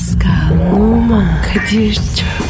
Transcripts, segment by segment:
Pascal, Oman, Kadir çok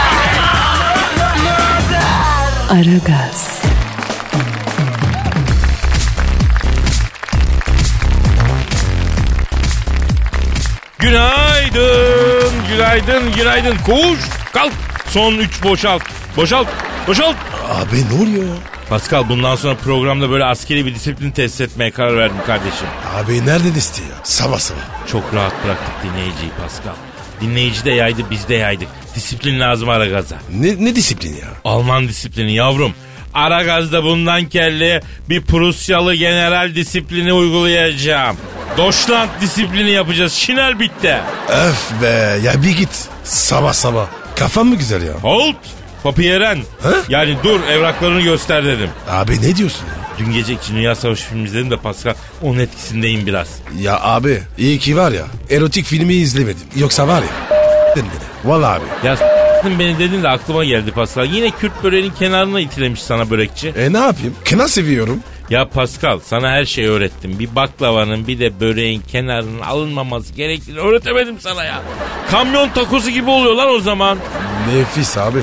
Aragaz, Günaydın, günaydın, günaydın. Koş, kalk. Son üç boşalt. Boşalt, boşalt. Abi ne oluyor ya? Pascal bundan sonra programda böyle askeri bir disiplin test etmeye karar verdim kardeşim. Abi nereden istiyor? Sabah sabah. Çok rahat bıraktık dinleyiciyi Pascal. Dinleyici de yaydı biz de yaydık. Disiplin lazım Aragaz'a. Ne, ne disiplin ya? Alman disiplini yavrum. Aragaz'da bundan kelli bir Prusyalı general disiplini uygulayacağım. Doşland disiplini yapacağız. Şinel bitti. Öf be ya bir git. Sabah sabah. Kafan mı güzel ya? Halt. Papieren. He? Yani dur evraklarını göster dedim. Abi ne diyorsun ya? Dün gece Dünya Savaşı filmi izledim de Pascal onun etkisindeyim biraz. Ya abi iyi ki var ya erotik filmi izlemedim. Yoksa var ya beni. Vallahi abi. Ya beni dedin de aklıma geldi Pascal. Yine Kürt böreğinin kenarına itilemiş sana börekçi. E ne yapayım? Kına seviyorum. Ya Pascal sana her şeyi öğrettim. Bir baklavanın bir de böreğin kenarının alınmaması gerektiğini öğretemedim sana ya. Kamyon takosu gibi oluyor lan o zaman. Nefis abi.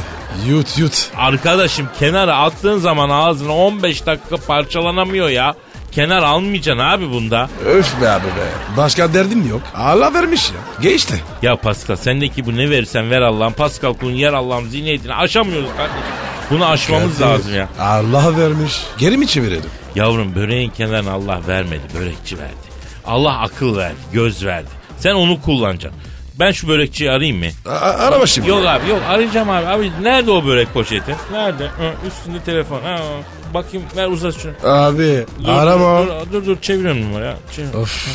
Yut yut. Arkadaşım kenara attığın zaman ağzına 15 dakika parçalanamıyor ya. Kenar almayacaksın abi bunda. Öf be abi be. Başka derdim yok. Allah vermiş ya. Geçti. Ya Pascal sendeki bu ne verirsen ver Allah'ım. Pascal kulun yer Allah'ım zihniyetini aşamıyoruz kardeşim. Bunu aşmamız Kadir, lazım ya. Allah vermiş. Geri mi çevirelim? Yavrum böreğin kenarını Allah vermedi. Börekçi verdi. Allah akıl verdi. Göz verdi. Sen onu kullanacaksın. Ben şu börekçiyi arayayım mı? A- arama şimdi. Yok abi yok arayacağım abi. Abi nerede o börek poşeti? Nerede? Hı, üstünde telefon. Ha, bakayım ver uzat şunu. Abi Dur, arama. Dur, dur, dur, dur çeviriyorum numara ya. Çevir. Of.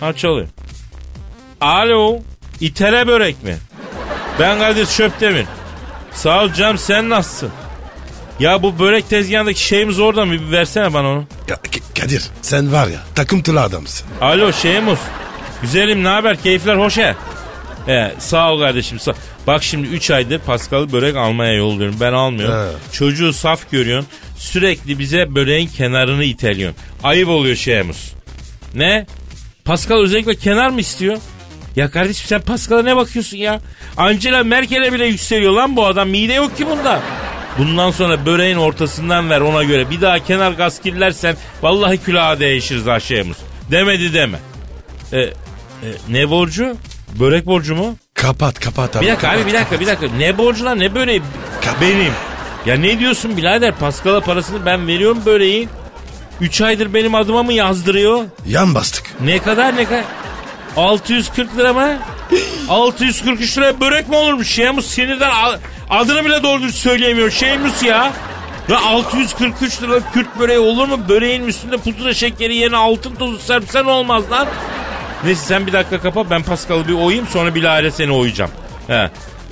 Ha çalıyor. Alo. İtele börek mi? Ben Kadir Şöptemir. Sağ ol canım sen nasılsın? Ya bu börek tezgahındaki şeyimiz orada mı? Bir versene bana onu. Ya, K- Kadir sen var ya takıntılı adamsın. Alo Şeymus. Güzelim ne haber? Keyifler hoş he. He, sağ ol kardeşim. Sağ. Bak şimdi 3 aydır Paskal'ı börek almaya yolluyorum. Ben almıyorum. He. Çocuğu saf görüyorsun. Sürekli bize böreğin kenarını iteliyorsun. Ayıp oluyor Şeymus. Ne? Pascal özellikle kenar mı istiyor? Ya kardeşim sen Pascal'a ne bakıyorsun ya? Angela Merkel'e bile yükseliyor lan bu adam. Mide yok ki bunda. Bundan sonra böreğin ortasından ver ona göre. Bir daha kenar gaz kirlersen vallahi külahı değişiriz aşağımız. Demedi deme. E, e, ne borcu? Börek borcu mu? Kapat kapat abi. Bir dakika kapat, abi bir dakika bir dakika. Ne borcu lan ne böreği? Kapat. Benim. Ya ne diyorsun birader? Pascal'a parasını ben veriyorum böreği. 3 aydır benim adıma mı yazdırıyor? Yan bastık. Ne kadar ne kadar? 640 lira mı? 643 liraya börek mi olurmuş? Şeymus sinirden adını bile doğru söyleyemiyor. Şeymus ya. Ya 643 lira Kürt böreği olur mu? Böreğin üstünde pudra şekeri yerine altın tozu serpsen olmaz lan. Neyse sen bir dakika kapa ben Paskal'ı bir oyayım sonra bilahare seni oyacağım. He.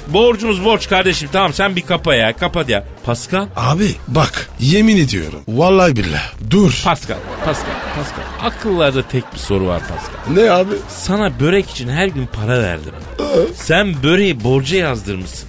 Borcumuz borç kardeşim tamam sen bir kapa ya kapat ya. Pascal? Abi bak yemin ediyorum. Vallahi billah. Dur. Pascal, Pascal, Pascal. Akıllarda tek bir soru var Pascal. ne abi? Sana börek için her gün para verdim. Sen böreği borca yazdırmışsın.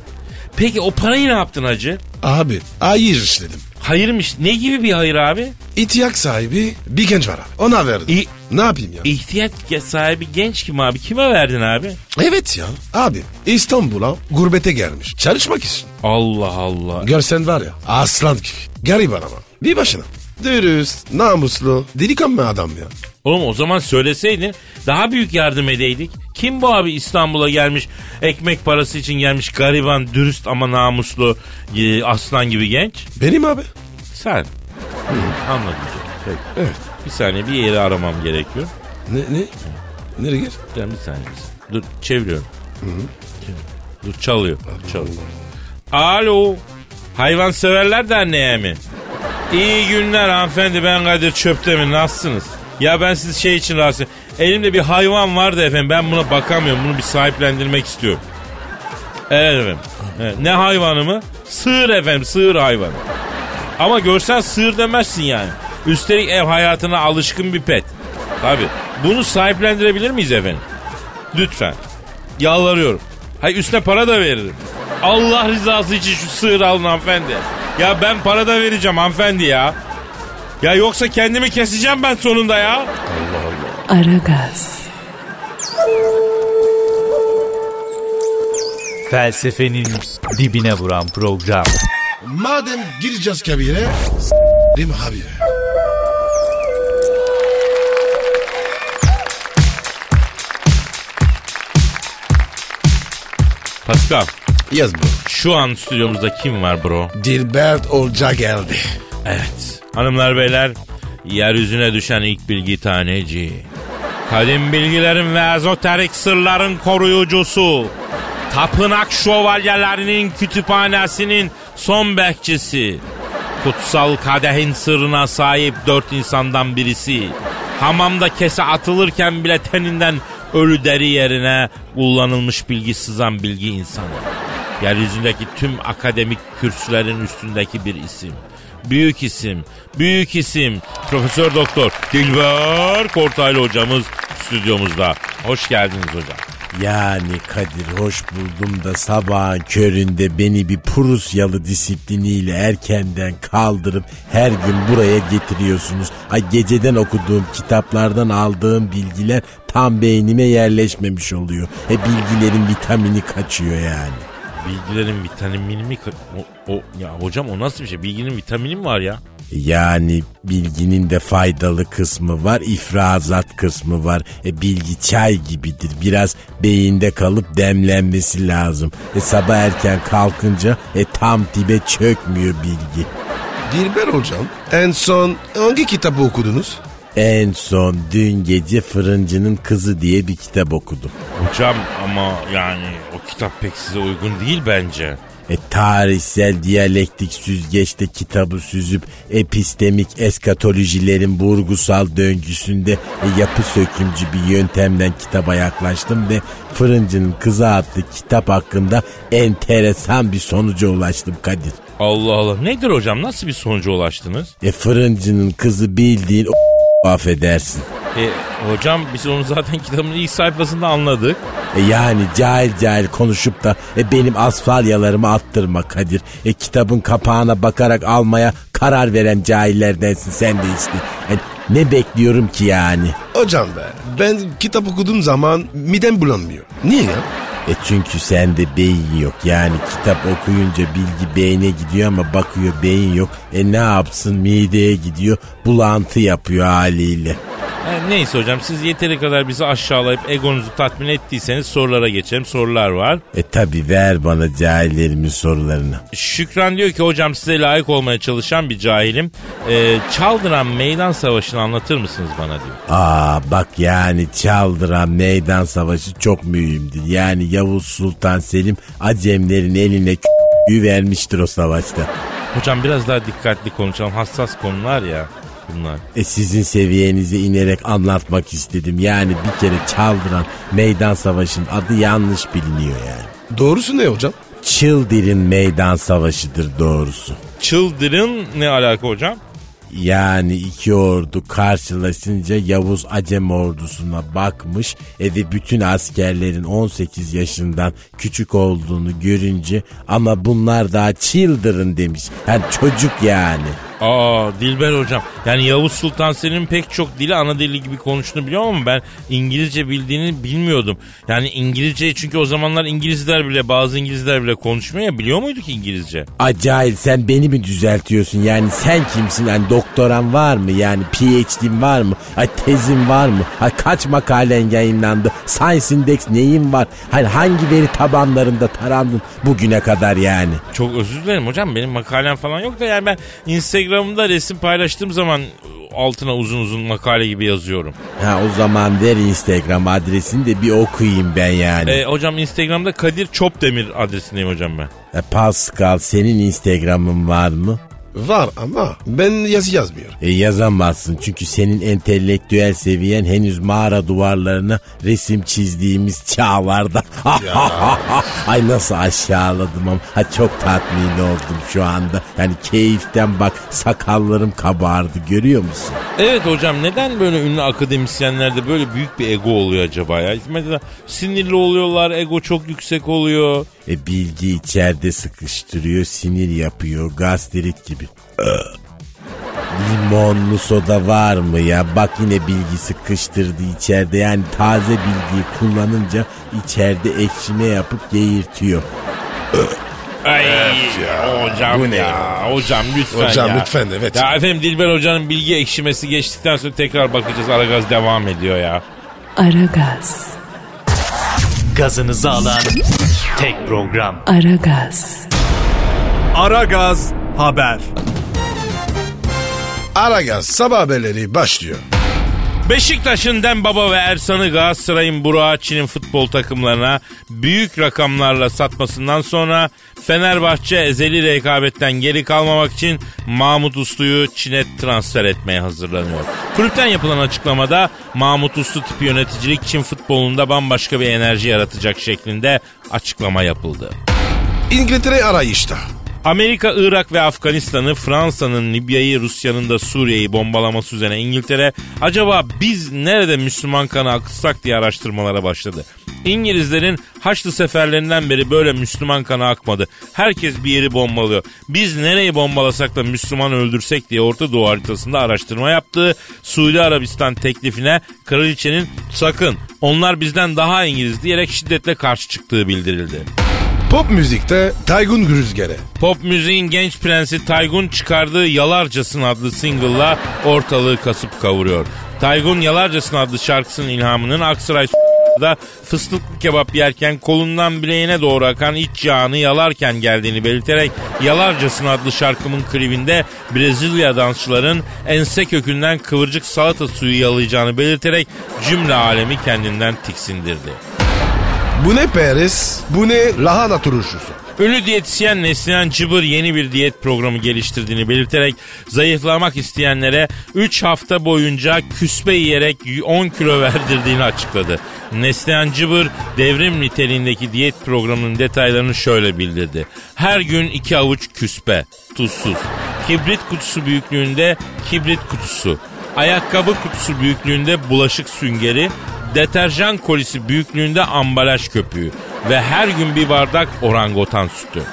Peki o parayı ne yaptın hacı? Abi hayır işledim. Hayırmış. Ne gibi bir hayır abi? İhtiyaç sahibi bir genç var abi. Ona verdim. İ- ne yapayım ya? İhtiyaç sahibi genç kim abi? Kime verdin abi? evet ya. Abi İstanbul'a gurbete gelmiş. Çalışmak için. Allah Allah. Görsen var ya aslan gibi. Gariban ama. Bir başına. Dürüst, namuslu, delikanlı adam ya. Oğlum o zaman söyleseydin daha büyük yardım edeydik. Kim bu abi İstanbul'a gelmiş ekmek parası için gelmiş gariban dürüst ama namuslu e, aslan gibi genç? Benim abi. Sen. Anladım. canım. Peki. Evet. Bir saniye bir yeri aramam gerekiyor. Ne? Ne? Nereye gel? Can bir saniye. bir saniye. Dur çeviriyorum. Çevir. Dur çalıyor. Çalıyor. Alo. Hayvan severler derneği mi? İyi günler hanımefendi ben Kadir Çöptemir nasılsınız? Ya ben sizi şey için rahatsız Elimde bir hayvan vardı efendim ben buna bakamıyorum bunu bir sahiplendirmek istiyorum. Evet efendim. Evet, Ne hayvanı mı? Sığır efendim sığır hayvanı. Ama görsen sığır demezsin yani. Üstelik ev hayatına alışkın bir pet. Tabi. Bunu sahiplendirebilir miyiz efendim? Lütfen. Yalvarıyorum. Hay üstüne para da veririm. Allah rızası için şu sığır alın hanımefendi. Ya ben para da vereceğim hanımefendi ya. Ya yoksa kendimi keseceğim ben sonunda ya. Aragaz, Felsefenin dibine vuran program. Madem gireceğiz kabire s**rim abi. Pascal Yaz bro. şu an stüdyomuzda kim var bro? Dilbert Olca geldi. Evet. Hanımlar beyler yeryüzüne düşen ilk bilgi taneci. Kadim bilgilerin ve ezoterik sırların koruyucusu. Tapınak şövalyelerinin kütüphanesinin son bekçisi. Kutsal kadehin sırrına sahip dört insandan birisi. Hamamda kese atılırken bile teninden ölü deri yerine kullanılmış bilgi sızan bilgi insanı. Yeryüzündeki tüm akademik kürsülerin üstündeki bir isim. Büyük isim, büyük isim. Profesör Doktor Dilber Kortaylı hocamız stüdyomuzda. Hoş geldiniz hocam. Yani Kadir hoş buldum da sabahın köründe beni bir Prusyalı disipliniyle erkenden kaldırıp her gün buraya getiriyorsunuz. Ay geceden okuduğum kitaplardan aldığım bilgiler tam beynime yerleşmemiş oluyor. E bilgilerin vitamini kaçıyor yani. Bilgilerin vitamini mi? O, o, ya hocam o nasıl bir şey? Bilginin vitamini mi var ya? Yani bilginin de faydalı kısmı var, ifrazat kısmı var. E, bilgi çay gibidir. Biraz beyinde kalıp demlenmesi lazım. E, sabah erken kalkınca e, tam dibe çökmüyor bilgi. Dilber hocam en son hangi kitabı okudunuz? En son dün gece Fırıncının Kızı diye bir kitap okudum. Hocam ama yani o kitap pek size uygun değil bence. E, tarihsel diyalektik süzgeçte kitabı süzüp epistemik eskatolojilerin vurgusal döngüsünde e, yapı sökümcü bir yöntemden kitaba yaklaştım ve Fırıncının Kızı adlı kitap hakkında enteresan bir sonuca ulaştım Kadir. Allah Allah. Nedir hocam? Nasıl bir sonuca ulaştınız? E fırıncının kızı bildiğin o affedersin. E, hocam biz onu zaten kitabın ilk sayfasında anladık. E yani cahil cahil konuşup da e benim asfalyalarımı attırma Kadir. E kitabın kapağına bakarak almaya karar veren cahillerdensin sen de işte. E, ne bekliyorum ki yani? Hocam be ben kitap okuduğum zaman midem bulanmıyor. Niye ya? E çünkü sende beyin yok. Yani kitap okuyunca bilgi beyne gidiyor ama bakıyor beyin yok. E ne yapsın mideye gidiyor bulantı yapıyor haliyle. Neyse hocam siz yeteri kadar bizi aşağılayıp egonuzu tatmin ettiyseniz sorulara geçelim. Sorular var. E tabi ver bana cahillerimin sorularını. Şükran diyor ki hocam size layık olmaya çalışan bir cahilim. E, Çaldıran Meydan Savaşı'nı anlatır mısınız bana diyor. Aa bak yani çaldıran meydan savaşı çok mühimdir. Yani Yavuz Sultan Selim Acemlerin eline vermiştir o savaşta. Hocam biraz daha dikkatli konuşalım. Hassas konular ya bunlar. E sizin seviyenize inerek anlatmak istedim. Yani bir kere çaldıran meydan savaşının adı yanlış biliniyor yani. Doğrusu ne hocam? Çıldir'in meydan savaşıdır doğrusu. Çıldırın ne alaka hocam? Yani iki ordu karşılaşınca Yavuz Acem ordusuna bakmış e ve bütün askerlerin 18 yaşından küçük olduğunu görünce ama bunlar daha children demiş. Yani çocuk yani. Aa Dilber hocam. Yani Yavuz Sultan Selim'in pek çok dili ana dili gibi konuştuğunu biliyorum ama ben İngilizce bildiğini bilmiyordum. Yani İngilizce çünkü o zamanlar İngilizler bile bazı İngilizler bile konuşmuyor ya. Biliyor muyduk İngilizce? Acayip. Sen beni mi düzeltiyorsun? Yani sen kimsin? Yani doktoran var mı? Yani PhD'in var mı? Ay tezin var mı? Ay kaç makalen yayınlandı? Science Index neyin var? Hani hangi veri tabanlarında tarandın bugüne kadar yani? Çok özür dilerim hocam. Benim makalem falan yok da yani ben Instagram'da resim paylaştığım zaman altına uzun uzun makale gibi yazıyorum. ha o zaman ver Instagram adresini de bir okuyayım ben yani E, hocam Instagram'da Kadir Çopdemir adresindeyim hocam ben. E, Pascal senin Instagram'ın var mı? Var ama ben yazı yazmıyorum. E yazamazsın çünkü senin entelektüel seviyen henüz mağara duvarlarına resim çizdiğimiz çağlarda. Ay nasıl aşağıladım ama ha, çok tatmin oldum şu anda. Yani keyiften bak sakallarım kabardı görüyor musun? Evet hocam neden böyle ünlü akademisyenlerde böyle büyük bir ego oluyor acaba ya? Mesela sinirli oluyorlar, ego çok yüksek oluyor. E bilgi içeride sıkıştırıyor, sinir yapıyor, gastrit gibi. Limonlu soda var mı ya? Bak yine bilgi sıkıştırdı içeride. Yani taze bilgiyi kullanınca içeride ekşime yapıp geğirtiyor. Ay hocam bu ne ya. ya? Hocam lütfen Hocam ya. lütfen, evet. Ya efendim Dilber hocanın bilgi ekşimesi geçtikten sonra tekrar bakacağız. Aragaz devam ediyor ya. Aragaz, Gazınızı alan tek program. Aragaz, Aragaz Haber. Aragaz sabah haberleri başlıyor. Beşiktaş'ın Dembaba ve Ersan'ı Galatasaray'ın Buraçi'nin futbol takımlarına büyük rakamlarla satmasından sonra Fenerbahçe ezeli rekabetten geri kalmamak için Mahmut Uslu'yu Çin'e transfer etmeye hazırlanıyor. Kulüpten yapılan açıklamada Mahmut Uslu tipi yöneticilik Çin futbolunda bambaşka bir enerji yaratacak şeklinde açıklama yapıldı. İngiltere arayışta. Amerika, Irak ve Afganistan'ı, Fransa'nın Libya'yı, Rusya'nın da Suriye'yi bombalaması üzerine İngiltere acaba biz nerede Müslüman kanı akıtsak diye araştırmalara başladı. İngilizlerin Haçlı seferlerinden beri böyle Müslüman kanı akmadı. Herkes bir yeri bombalıyor. Biz nereyi bombalasak da Müslüman öldürsek diye Orta Doğu haritasında araştırma yaptığı Suudi Arabistan teklifine kraliçenin sakın onlar bizden daha İngiliz diyerek şiddetle karşı çıktığı bildirildi. Pop müzikte Taygun Rüzgarı. Pop müziğin genç prensi Taygun çıkardığı Yalarcasın adlı single'la ortalığı kasıp kavuruyor. Taygun Yalarcasın adlı şarkısının ilhamının Aksaray da fıstıklı kebap yerken kolundan bileğine doğru akan iç yağını yalarken geldiğini belirterek Yalarcasın adlı şarkımın klibinde Brezilya dansçıların ense kökünden kıvırcık salata suyu yalayacağını belirterek cümle alemi kendinden tiksindirdi. Bu ne peres? Bu ne lahana turşusu? Ünlü diyetisyen Neslihan Cıbır yeni bir diyet programı geliştirdiğini belirterek zayıflamak isteyenlere 3 hafta boyunca küspe yiyerek 10 kilo verdirdiğini açıkladı. Neslihan Cıbır devrim niteliğindeki diyet programının detaylarını şöyle bildirdi. Her gün 2 avuç küspe, tuzsuz, kibrit kutusu büyüklüğünde kibrit kutusu, ayakkabı kutusu büyüklüğünde bulaşık süngeri, deterjan kolisi büyüklüğünde ambalaj köpüğü ve her gün bir bardak orangutan sütü.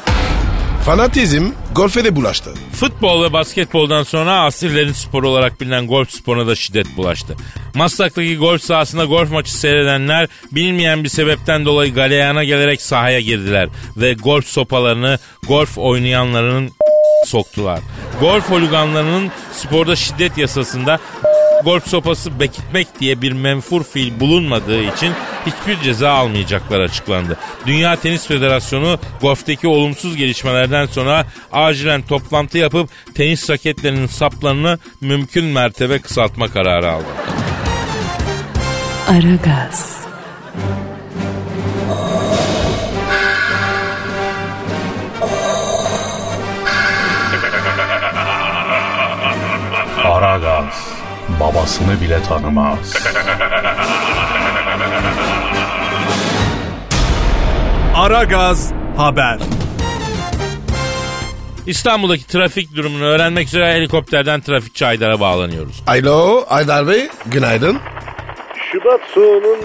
Fanatizm golfe de bulaştı. Futbol ve basketboldan sonra asirlerin sporu olarak bilinen golf sporuna da şiddet bulaştı. Maslak'taki golf sahasında golf maçı seyredenler bilmeyen bir sebepten dolayı galeyana gelerek sahaya girdiler ve golf sopalarını golf oynayanların soktular. Golf holiganlarının sporda şiddet yasasında golf sopası bekitmek diye bir menfur fiil bulunmadığı için hiçbir ceza almayacaklar açıklandı. Dünya Tenis Federasyonu golfteki olumsuz gelişmelerden sonra acilen toplantı yapıp tenis raketlerinin saplarını mümkün mertebe kısaltma kararı aldı. Aragaz, babasını bile tanımaz. Aragaz Haber. İstanbul'daki trafik durumunu öğrenmek üzere helikopterden trafikçi Aydar'a bağlanıyoruz. Alo Aydar Bey günaydın. Şubat soğuğunun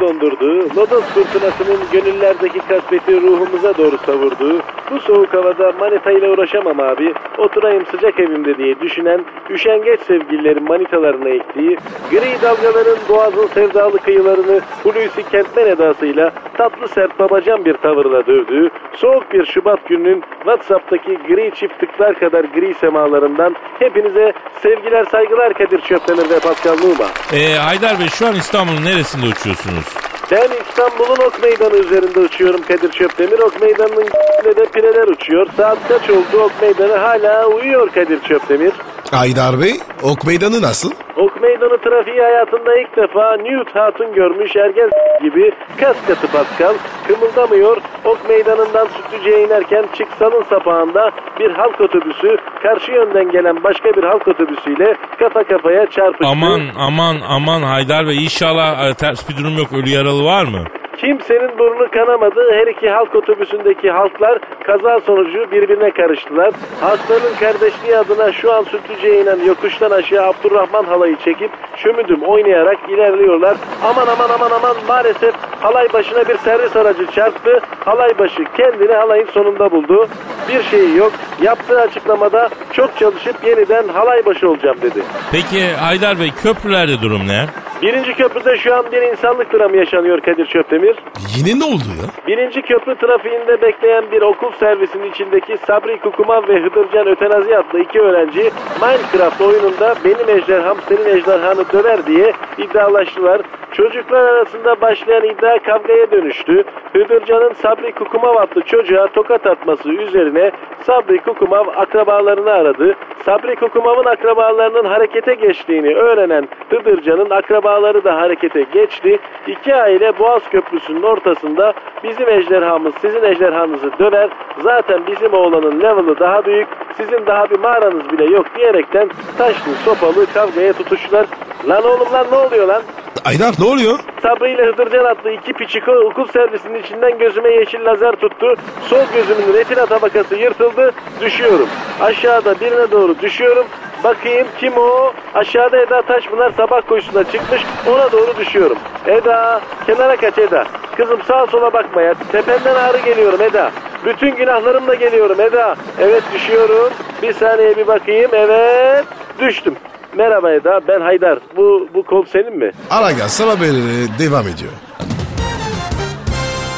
dondurduğu, lodos fırtınasının gönüllerdeki kasveti ruhumuza doğru savurduğu, bu soğuk havada manita ile uğraşamam abi, oturayım sıcak evimde diye düşünen, üşengeç sevgililerin manitalarına ektiği, gri dalgaların boğazın sevdalı kıyılarını Hulusi Kentmen edasıyla tatlı sert babacan bir tavırla dövdüğü, soğuk bir Şubat gününün WhatsApp'taki gri çift tıklar kadar gri semalarından hepinize sevgiler saygılar Kadir Çöptemir ve Pascal Numa. Ee, Haydar Bey şu an İstanbul'un neresinde uçuyorsunuz? Ben İstanbul'un Ok Meydanı üzerinde uçuyorum Kadir Çöptemir. Ok Meydanı'nın de pireler uçuyor. Saat kaç oldu ok meydanı hala uyuyor Kadir Çöptemir. Aydar Bey ok meydanı nasıl? Ok meydanı trafiği hayatında ilk defa Newt Hatun görmüş ergen gibi kas katı Pascal kımıldamıyor. Ok meydanından Sütlüce'ye inerken Çıksal'ın sapağında bir halk otobüsü karşı yönden gelen başka bir halk otobüsüyle kafa kafaya çarpıştı. Aman aman aman Haydar Bey inşallah e, ters bir durum yok ölü yaralı var mı? Kimsenin burnu kanamadı. Her iki halk otobüsündeki halklar kaza sonucu birbirine karıştılar. Halkların kardeşliği adına şu an Sütlüce'ye inen yokuştan aşağı Abdurrahman halayı çekip şömüdüm oynayarak ilerliyorlar. Aman aman aman aman maalesef halay başına bir servis aracı çarptı. Halay başı kendini halayın sonunda buldu. Bir şeyi yok. Yaptığı açıklamada çok çalışıp yeniden halay başı olacağım dedi. Peki Haydar Bey köprülerde durum ne? Birinci köprüde şu an bir insanlık dramı yaşanıyor Kadir Çöptemir. Yine ne oldu ya? Birinci köprü trafiğinde bekleyen bir okul servisinin içindeki Sabri Kukuman ve Hıdırcan Ötenazi adlı iki öğrenci Minecraft oyununda benim ejderham senin ejderhanı döver diye iddialaştılar. Çocuklar arasında başlayan iddia kavgaya dönüştü. Hıdırcan'ın Sabri Kukumav adlı çocuğa tokat atması üzerine Sabri Kukumav akrabalarını aradı. Sabri Kukumav'ın akrabalarının harekete geçtiğini öğrenen Hıdırcan'ın akrabaları da harekete geçti. İki aile Boğaz Köprüsü'nün ortasında bizim ejderhamız sizin ejderhanızı döver. Zaten bizim oğlanın level'ı daha büyük. Sizin daha bir mağaranız bile yok diyerekten taşlı sopalı kavgaya tutuştular. Lan oğlum lan ne oluyor lan? Aydar ne oluyor? Sabri ile Hıdırcan adlı iki piçiko okul servisinin içinden gözüme yeşil lazer tuttu. Sol gözümün retina tabakası yırtıldı. Düşüyorum. Aşağıda birine doğru düşüyorum. Bakayım kim o? Aşağıda Eda Taşpınar sabah koşusuna çıkmış. Ona doğru düşüyorum. Eda kenara kaç Eda. Kızım sağa sola bakma ya. Tependen ağrı geliyorum Eda. Bütün günahlarımla geliyorum Eda. Evet düşüyorum. Bir saniye bir bakayım. Evet düştüm. Merhaba Eda ben Haydar. Bu, bu kol senin mi? Aragaz sabah haberleri devam ediyor.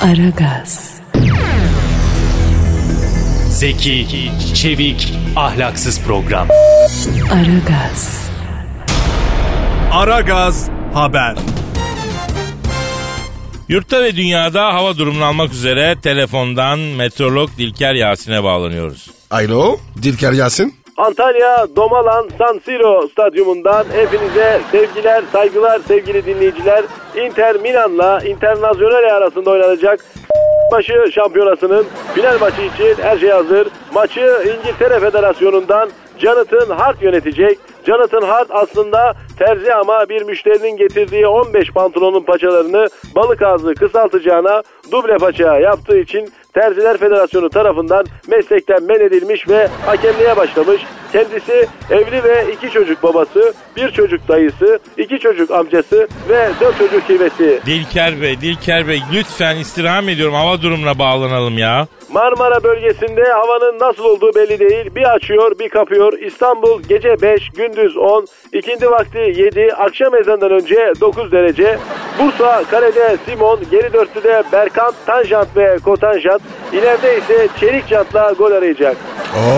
Aragaz, Zeki, çevik, ahlaksız program. Aragaz, Aragaz Haber. Yurtta ve dünyada hava durumunu almak üzere telefondan meteorolog Dilker Yasin'e bağlanıyoruz. Alo Dilker Yasin. Antalya Domalan San Siro stadyumundan hepinize sevgiler, saygılar sevgili dinleyiciler. Inter Milan'la Internazionale arasında oynanacak başı şampiyonasının final maçı için her şey hazır. Maçı İngiltere Federasyonu'ndan Jonathan Hart yönetecek. Jonathan Hart aslında terzi ama bir müşterinin getirdiği 15 pantolonun paçalarını balık ağzı kısaltacağına duble paça yaptığı için Terziler Federasyonu tarafından meslekten men edilmiş ve hakemliğe başlamış. Kendisi evli ve iki çocuk babası, bir çocuk dayısı, iki çocuk amcası ve dört çocuk hivesi. Dilker Bey, Dilker Bey lütfen istirham ediyorum hava durumuna bağlanalım ya. Marmara bölgesinde havanın nasıl olduğu belli değil. Bir açıyor bir kapıyor. İstanbul gece 5, gündüz 10, ikindi vakti 7, akşam ezanından önce 9 derece. Bursa kalede Simon, geri dörtlüde Berkant, Tanjant ve Kotanjant. İleride ise Çelik Jant'la gol arayacak.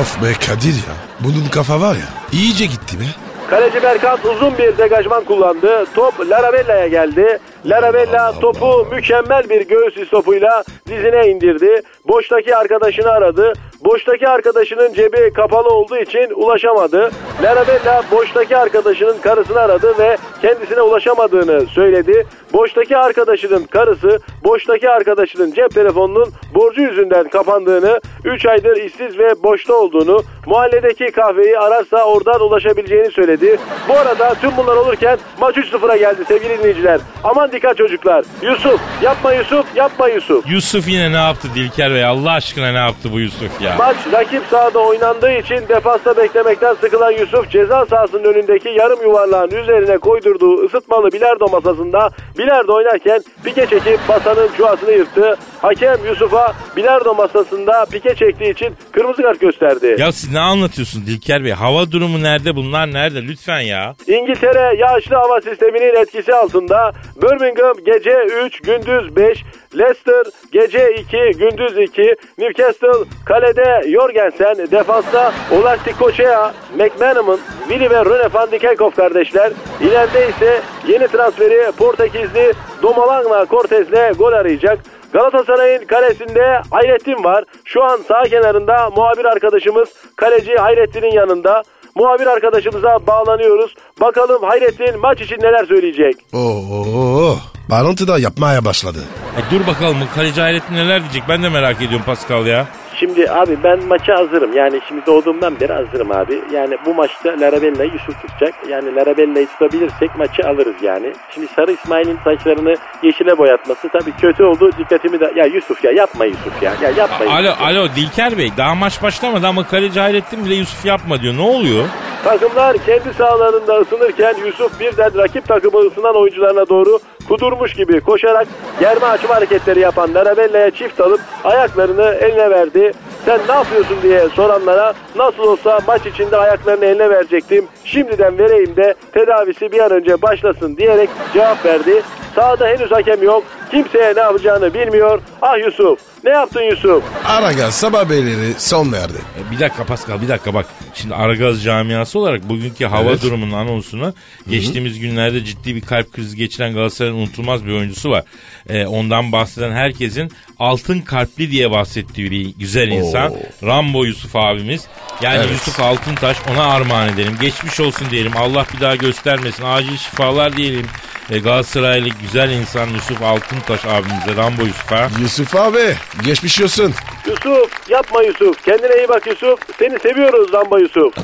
Of be Kadir ya. Bunun kafa var ya iyice gitti be. Kaleci Berkant uzun bir degajman kullandı. Top Larabella'ya geldi. Larabella topu mükemmel bir göğüs istopuyla dizine indirdi. Boştaki arkadaşını aradı. Boştaki arkadaşının cebi kapalı olduğu için ulaşamadı. Larabella boştaki arkadaşının karısını aradı ve kendisine ulaşamadığını söyledi. Boştaki arkadaşının karısı boştaki arkadaşının cep telefonunun borcu yüzünden kapandığını, 3 aydır işsiz ve boşta olduğunu, mahalledeki kahveyi ararsa oradan ulaşabileceğini söyledi. Bu arada tüm bunlar olurken maç 3-0'a geldi sevgili dinleyiciler. Aman dikkat çocuklar. Yusuf yapma Yusuf yapma Yusuf. Yusuf yine ne yaptı Dilker Bey Allah aşkına ne yaptı bu Yusuf ya? Maç rakip sahada oynandığı için defansta beklemekten sıkılan Yusuf ceza sahasının önündeki yarım yuvarlağın üzerine koydurduğu ısıtmalı bilardo masasında bilardo oynarken pike çekip masanın çuvasını yırttı. Hakem Yusuf'a bilardo masasında pike çektiği için kırmızı kart gösterdi. Ya siz ne anlatıyorsun Dilker Bey? Hava durumu nerede bunlar nerede lütfen ya? İngiltere yağışlı hava sisteminin etkisi altında. Birmingham gece 3, gündüz 5. Leicester gece 2, gündüz 2. Newcastle kalede Jorgensen, defansta Olastikosea, McManaman, Willy ve Rune van Dijkhoff kardeşler. İleride ise yeni transferi Portekizli Domalangla Cortez'le gol arayacak. Galatasaray'ın kalesinde Hayrettin var. Şu an sağ kenarında muhabir arkadaşımız kaleci Hayrettin'in yanında. Muhabir arkadaşımıza bağlanıyoruz. Bakalım Hayrettin maç için neler söyleyecek. Oo, bağlantı da yapmaya başladı. E dur bakalım kaleci Hayrettin neler diyecek ben de merak ediyorum Pascal ya. Şimdi abi ben maça hazırım. Yani şimdi doğduğumdan beri hazırım abi. Yani bu maçta Larabella'yı Yusuf tutacak. Yani Larabella'yı tutabilirsek maçı alırız yani. Şimdi Sarı İsmail'in saçlarını yeşile boyatması tabii kötü oldu. Dikkatimi de... Ya Yusuf ya yapma Yusuf ya. Ya yapma Alo Yusuf. alo Dilker Bey daha maç başlamadı ama kaleci Hayrettin bile Yusuf yapma diyor. Ne oluyor? Takımlar kendi sahalarında ısınırken Yusuf birden rakip takımı ısınan oyuncularına doğru kudurmuş gibi koşarak germe açma hareketleri yapan Larabella'ya çift alıp ayaklarını eline verdi. Sen ne yapıyorsun diye soranlara nasıl olsa maç içinde ayaklarını eline verecektim. Şimdiden vereyim de tedavisi bir an önce başlasın diyerek cevap verdi. Sahada henüz hakem yok. Kimseye ne yapacağını bilmiyor. Ah Yusuf ne yaptın Yusuf? Aragaz sabah beyleri son verdi. E, Bir dakika Pascal bir dakika bak. Şimdi Aragaz camiası olarak bugünkü hava Evet. durumunun anonsunu geçtiğimiz günlerde ciddi bir kalp krizi geçiren Galatasaray'ın unutulmaz bir oyuncusu var. E, ondan bahseden herkesin altın kalpli diye bahsettiği bir güzel insan. Rambo Yusuf abimiz. Yani Evet. Yusuf Altıntaş ona armağan edelim. Geçmiş olsun diyelim. Allah bir daha göstermesin. Acil şifalar diyelim. E, Galatasaraylı güzel insan Yusuf Altıntaş abimize Rambo Yusuf'a. Yusuf abi geçmiş olsun. Yusuf yapma Yusuf. Kendine iyi bak Yusuf. Seni seviyoruz Zamba Yusuf.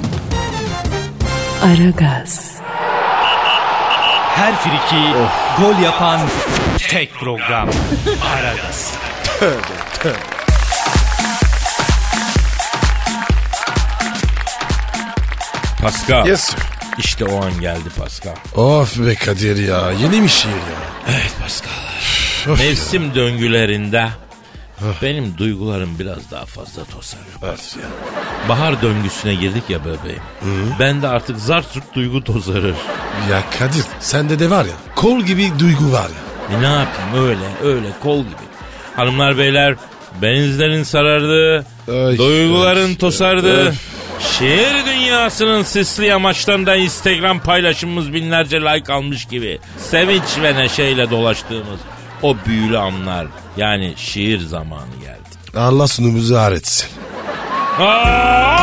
Aragaz, Her friki gol yapan tek program. Aragaz. Pascal. Yes sir. İşte o an geldi Pascal. Of be Kadir ya yeni bir şiir ya. Evet Pascal. Of Mevsim döngülerinde benim duygularım biraz daha fazla tosarıyor. Evet ya. Bahar döngüsüne girdik ya bebeğim. Ben de artık zart zurt duygu tozarır. Ya Kadir sende de var ya kol gibi duygu var ya. E ne yapayım öyle öyle kol gibi. Hanımlar beyler benizlerin sarardı, Ay, duyguların ay, tosardı. ay. Şehir dünyasının sisli yamaçlarında Instagram paylaşımımız binlerce like almış gibi sevinç ve neşeyle dolaştığımız o büyülü anlar yani şiir zamanı geldi. Allah sunumuzu öğretsin. Aa!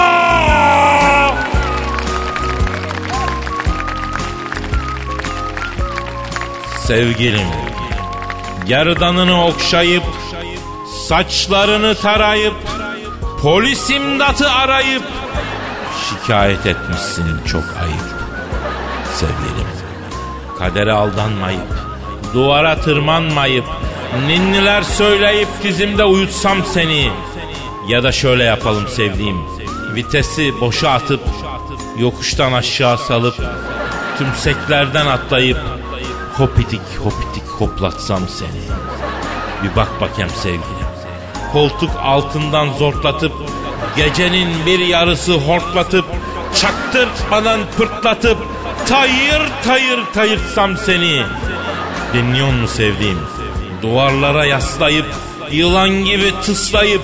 Sevgilim, gerdanını okşayıp, saçlarını tarayıp, polis imdatı arayıp, şikayet etmişsin çok ayıp. Sevgilim, kadere aldanmayıp, duvara tırmanmayıp, ninniler söyleyip dizimde uyutsam seni. Ya da şöyle yapalım sevdiğim. Vitesi boşa atıp yokuştan aşağı salıp tümseklerden atlayıp hopitik hopitik hoplatsam seni. Bir bak bakayım sevgilim. Koltuk altından zortlatıp gecenin bir yarısı hortlatıp çaktırtmadan pırtlatıp tayır tayır tayırtsam seni. Dinliyor mu sevdiğim? Duvarlara yaslayıp, yılan gibi tıslayıp,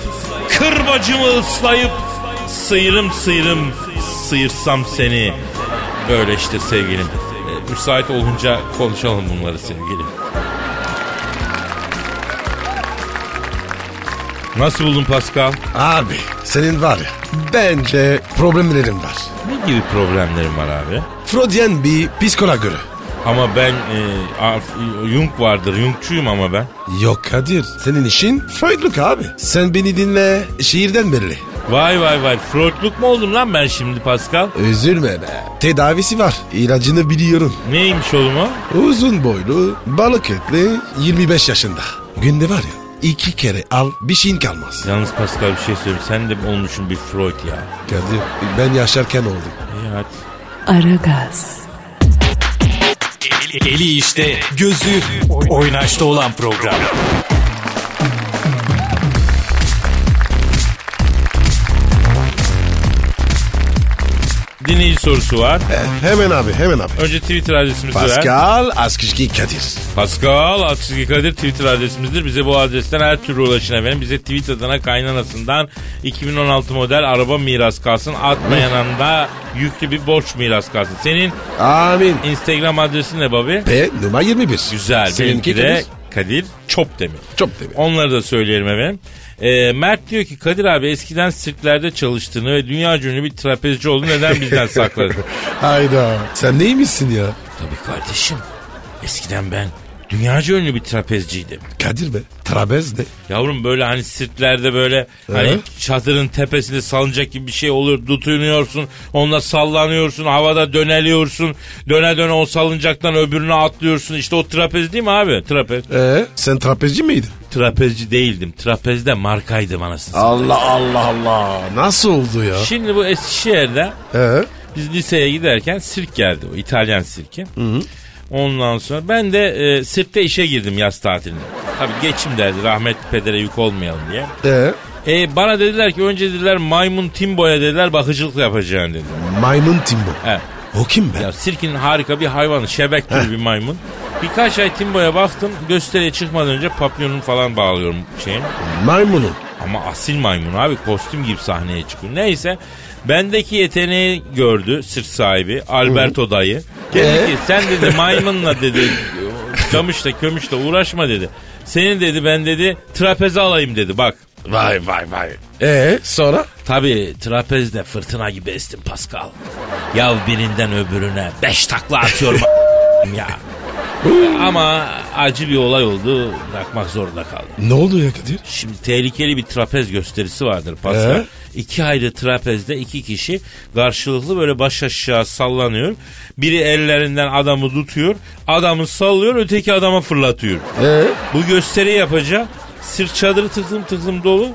kırbacımı ıslayıp, sıyırım sıyırım sıyırsam seni. Böyle işte sevgilim. E, müsait olunca konuşalım bunları sevgilim. Nasıl buldun Pascal? Abi senin var ya bence problemlerin var. Ne gibi problemlerim var abi? Freudian bir psikolog göre. Ama ben e, Jung vardır. Jungçuyum ama ben. Yok Kadir senin işin Freudluk abi. Sen beni dinle şiirden belli. Vay vay vay. Freudluk mu oldum lan ben şimdi Pascal? Üzülme be. Tedavisi var. İlacını biliyorum. Neymiş oğlum o? Uzun boylu, balık etli, 25 yaşında. Günde var ya iki kere al bir şeyin kalmaz. Yalnız Pascal bir şey söyleyeyim. Sen de olmuşsun bir Freud ya. Kadir ben yaşarken oldum. İyi hadi. Aragaz, Eli işte, gözü oynaşta olan program. Dinleyici sorusu var. Hemen abi hemen abi. Önce Twitter adresimizi ver. Pascal Askışki Kadir. Pascal Askizgi Kadir Twitter adresimizdir. Bize bu adresten her türlü ulaşın efendim. Bize tweet adına kaynanasından 2016 model araba miras kalsın. Atmayanın da yüklü bir borç miras kalsın. Senin Amin. Instagram adresin ne babi? Ve numara 21. Güzel. Seninki Benimki de Kadir? Kadir Çopdemir. Çok demin. Onları da söyleyelim efendim. Ee, Mert diyor ki Kadir abi eskiden sirklerde çalıştığını ve dünya ünlü bir trapezci olduğunu neden bizden sakladın? Hayda. Sen neymişsin ya? Tabii kardeşim. Eskiden ben dünyaca ünlü bir trapezciydim. Kadir be. Trapez ne? Yavrum böyle hani sirklerde böyle hani çadırın tepesinde salıncak gibi bir şey olur. Tutunuyorsun. Onunla sallanıyorsun. Havada döneliyorsun. Döne döne o salıncaktan öbürüne atlıyorsun. İşte o trapez değil mi abi? Trapez. Ee, sen trapezci miydin? Trapezci değildim. Trapezde markaydım anasını. Allah Allah Allah. Nasıl oldu ya? Şimdi bu Eskişehir'de Ee, biz liseye giderken sirk geldi. O İtalyan sirki. Ondan sonra ben de e, sirkte işe girdim yaz tatilinde. Tabii geçim derdi rahmetli pedere yük olmayalım diye. ee, E, bana dediler ki önce dediler maymun Timbo'ya dediler bakıcılık yapacaksın dedi. maymun Timbo. He. O kim be? Ya sirkin harika bir hayvanı şebek gibi bir maymun. Birkaç ay Timbo'ya baktım gösteriye çıkmadan önce papyonunu falan bağlıyorum şeyin. Maymunun. Ama asil maymun abi kostüm gibi sahneye çıkıyor. Neyse bendeki yeteneği gördü sirk sahibi Alberto dayı. Dedi Ee? ki sen dedi maymunla dedi camışla kömüşle uğraşma dedi. Senin dedi ben dedi trapeze alayım dedi bak. Vay vay vay. Ee, sonra? Tabii trapezde fırtına gibi estim Pascal. Yav birinden öbürüne beş takla atıyorum ya. Ama acı bir olay oldu bırakmak zorunda kaldım. Ne oldu ya Kadir? Şimdi tehlikeli bir trapez gösterisi vardır Pascal. Ee? İki ayrı trapezde iki kişi karşılıklı böyle baş aşağı sallanıyor. Biri ellerinden adamı tutuyor, adamı sallıyor, öteki adama fırlatıyor. Ee, Bu gösteri yapacak. Sırt çadırı tıklım tıklım dolu.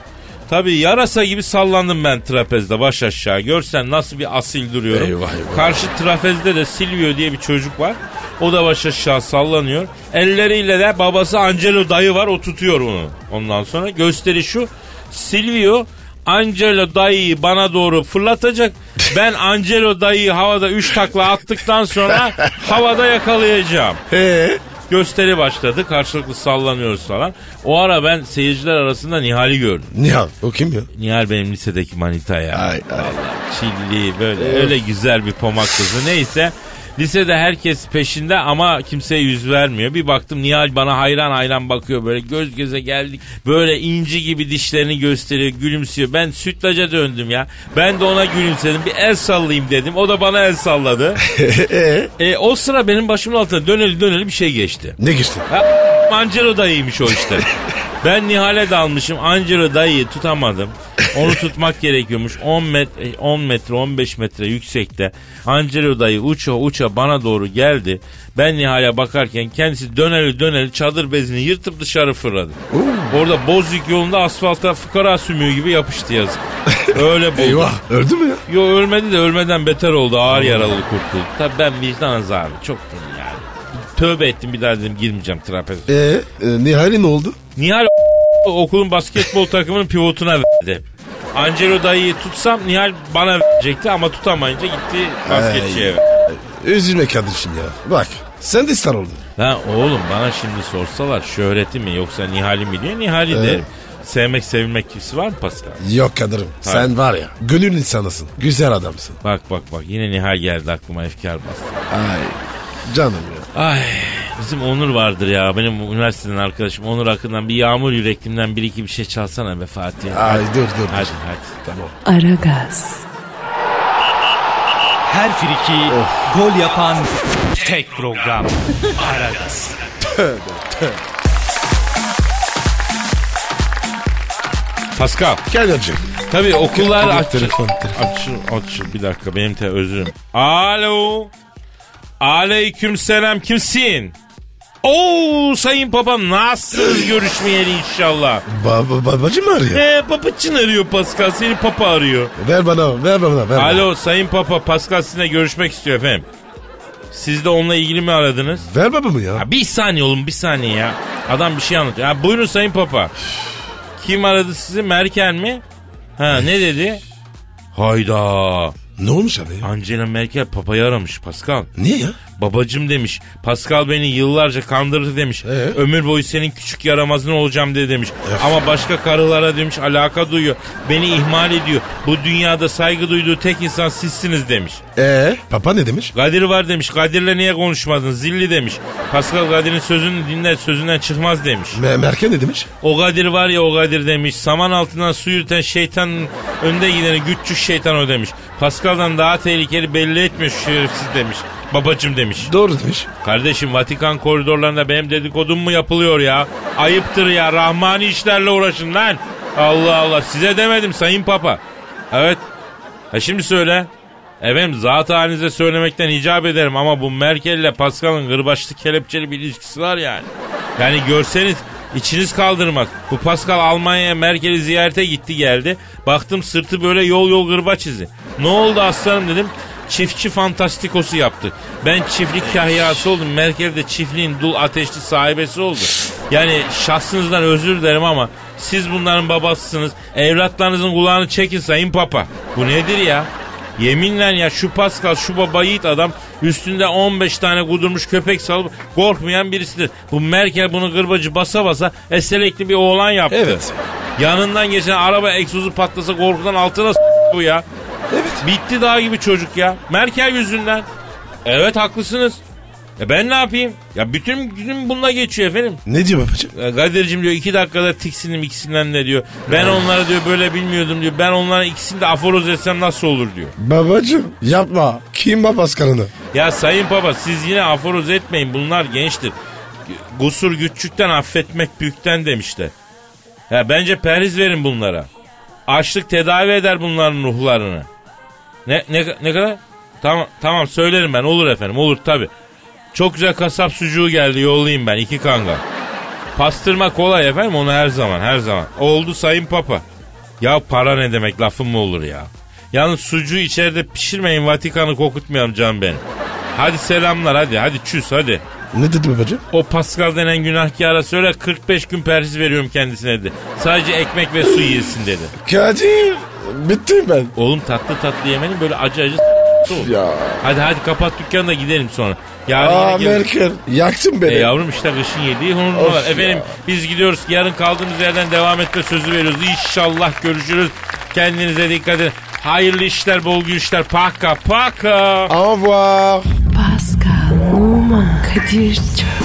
Tabii yarasa gibi sallandım ben trapezde baş aşağı. Görsen nasıl bir asil duruyorum. Eyvah, eyvah. Karşı trapezde de Silvio diye bir çocuk var. O da baş aşağı sallanıyor. Elleriyle de babası Angelo dayı var o tutuyor onu. Ondan sonra gösteri şu. Silvio Angelo dayıyı bana doğru fırlatacak. Ben Angelo dayıyı havada 3 takla attıktan sonra havada yakalayacağım ee, gösteri başladı. Karşılıklı sallanıyoruz falan. O ara ben seyirciler arasında Nihal'i gördüm. Nihal. O kim ya? Nihal benim lisedeki manita ya. Ay, ay. Çilli böyle öyle güzel bir pomak kızı. Neyse lisede herkes peşinde ama kimseye yüz vermiyor. Bir baktım Nihal bana hayran hayran bakıyor böyle göz göze geldik. Böyle inci gibi dişlerini gösteriyor gülümsüyor. Ben sütlaca döndüm ya. Ben de ona gülümsedim bir el sallayayım dedim. O da bana el salladı. ee, e, o sıra benim başımın altına döneli döneli bir şey geçti. ne geçti? Ha, Angelo dayıymış o işte. Ben Nihal'e dalmışım. Angelo dayıyı tutamadım. Onu tutmak gerekiyormuş. 10 metre, 10 metre, 15 metre yüksekte. Angelo dayı uça uça bana doğru geldi. Ben Nihal'e bakarken kendisi döneli döneli çadır bezini yırtıp dışarı fırladı. Orada Bozüyük yolunda asfalta fıkara sümüğü gibi yapıştı yazık. Öyle buldu. Eyvah. Öldü mü ya? Yo ölmedi de ölmeden beter oldu. Ağır yaralı kurtuldu. Tabii ben vicdan azabı çok yani. Tövbe ettim bir daha dedim girmeyeceğim trapez. Ee, e, Nihal'in ne oldu? Nihal okulun basketbol takımının pivotuna verdi. Angelo dayıyı tutsam Nihal bana verecekti ama tutamayınca gitti basketçiye verdi. Üzülme kardeşim ya. Bak sen de star oldun. Lan oğlum bana şimdi sorsalar şöhreti mi yoksa Nihal'i mi diye Nihal'i derim. Sevmek sevilmek kimsi var mı Pascal? Yok Kadir'im. Sen var ya gönül insanısın. Güzel adamsın. Bak bak bak yine Nihal geldi aklıma efkar bastı. Ay canım ya. Ay bizim Onur vardır ya benim üniversiteden arkadaşım Onur hakkından bir yağmur yüreklimden bir iki bir şey çalsana be Fatih. Ay dur dur. Hadi hadi. Tamam. Aragaz, Her friki gol yapan tek program. Aragaz. Pascal. Gel hocam. Tabii okullar aç. telefon, telefon. Aç, aç bir dakika benim te özürüm. Alo. Aleyküm selam kimsin? Oo sayın papam nasılsınız görüşmeyeli inşallah. Ba babacım arıyor. He papaçın arıyor Pascal seni papa arıyor. Ver bana ver bana ver. bana. Alo sayın papa Pascal sizinle görüşmek istiyor efendim. Siz de onunla ilgili mi aradınız? Ver babamı ya. Ya bir saniye oğlum bir saniye ya. Adam bir şey anlatıyor. Ya buyurun sayın papa. Kim aradı sizi Merkel mi? Ha ne dedi? Hayda. Ne olmuş abi ya? Angela Merkel papayı aramış Pascal. Niye ya? Babacım demiş. Pascal beni yıllarca kandırdı demiş. Ee? Ömür boyu senin küçük yaramazın olacağım diye demiş. Ama başka karılara demiş alaka duyuyor. Beni ihmal ediyor. Bu dünyada saygı duyduğu tek insan sizsiniz demiş. Ee, papa ne demiş? Kadir var demiş. Kadir'le niye konuşmadın? Zilli demiş. Pascal Kadir'in sözünü dinler sözünden çıkmaz demiş. Me- Merkel ne demiş? O Kadir var ya o Kadir demiş. Saman altından su yürüten şeytanın önde gideni güççük şeytan o demiş. Pascal'dan daha tehlikeli belli etmiyor şu şerefsiz demiş. Babacım demiş. Doğru demiş. Kardeşim Vatikan koridorlarında benim dedikodum mu yapılıyor ya? Ayıptır ya rahmani işlerle uğraşın lan. Allah Allah size demedim sayın papa. Evet. Ha şimdi söyle. Efendim zat halinize söylemekten icap ederim ama bu Merkel ile Pascal'ın gırbaçlı kelepçeli bir ilişkisi var yani. Yani görseniz içiniz kaldırmaz. Bu Pascal Almanya'ya Merkel'i ziyarete gitti geldi. Baktım sırtı böyle yol yol gırbaç izi. Ne oldu aslanım dedim. Çiftçi fantastikosu yaptı. Ben çiftlik kahyası oldum. Merkel de çiftliğin dul ateşli sahibesi oldu. Yani şahsınızdan özür dilerim ama siz bunların babasısınız. Evlatlarınızın kulağını çekin sayın papa. Bu nedir ya? Yeminle ya şu Pascal şu baba yiğit adam üstünde 15 tane kudurmuş köpek salıp korkmayan birisidir. Bu Merkel bunu gırbacı basa basa eselekli bir oğlan yaptı. Evet. Yanından geçen araba egzozu patlasa korkudan altına s- bu ya. Evet. Bitti dağ gibi çocuk ya. Merkel yüzünden. Evet haklısınız. E ben ne yapayım? Ya bütün günüm bununla geçiyor efendim. Ne diyor babacığım? E, Kadir'cim diyor iki dakikada tiksindim ikisinden de diyor. Ben onları diyor böyle bilmiyordum diyor. Ben onların ikisini de aforoz etsem nasıl olur diyor. Babacığım yapma. Kim babas karını? Ya sayın baba siz yine aforoz etmeyin bunlar gençtir. Gusur küçükten affetmek büyükten demişler. Ya bence perhiz verin bunlara. Açlık tedavi eder bunların ruhlarını. Ne ne ne kadar? Tamam tamam söylerim ben olur efendim olur tabi. Çok güzel kasap sucuğu geldi yollayayım ben iki kanga. Pastırma kolay efendim onu her zaman her zaman. Oldu sayın papa. Ya para ne demek lafım mı olur ya? Yalnız sucuğu içeride pişirmeyin Vatikan'ı kokutmayalım can benim. Hadi selamlar hadi hadi çüz hadi. Ne dedi babacığım? O Pascal denen günahkara söyle 45 gün perhiz veriyorum kendisine dedi. Sadece ekmek ve su yesin dedi. Kadir. Bittim ben. Oğlum tatlı tatlı yemenin böyle acı acı s- olur. Ya. Hadi hadi kapat dükkanı da gidelim sonra. Yarın Aa yine Merkel. Yaktın beni. E yavrum işte kışın yediği. Of ya. Efendim biz gidiyoruz. Yarın kaldığımız yerden devam etme sözü veriyoruz. İnşallah görüşürüz. Kendinize dikkat edin. Hayırlı işler, bol güçler. Paka paka. Au revoir. Pascal, Oman, Kadir çok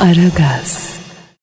Aragaz.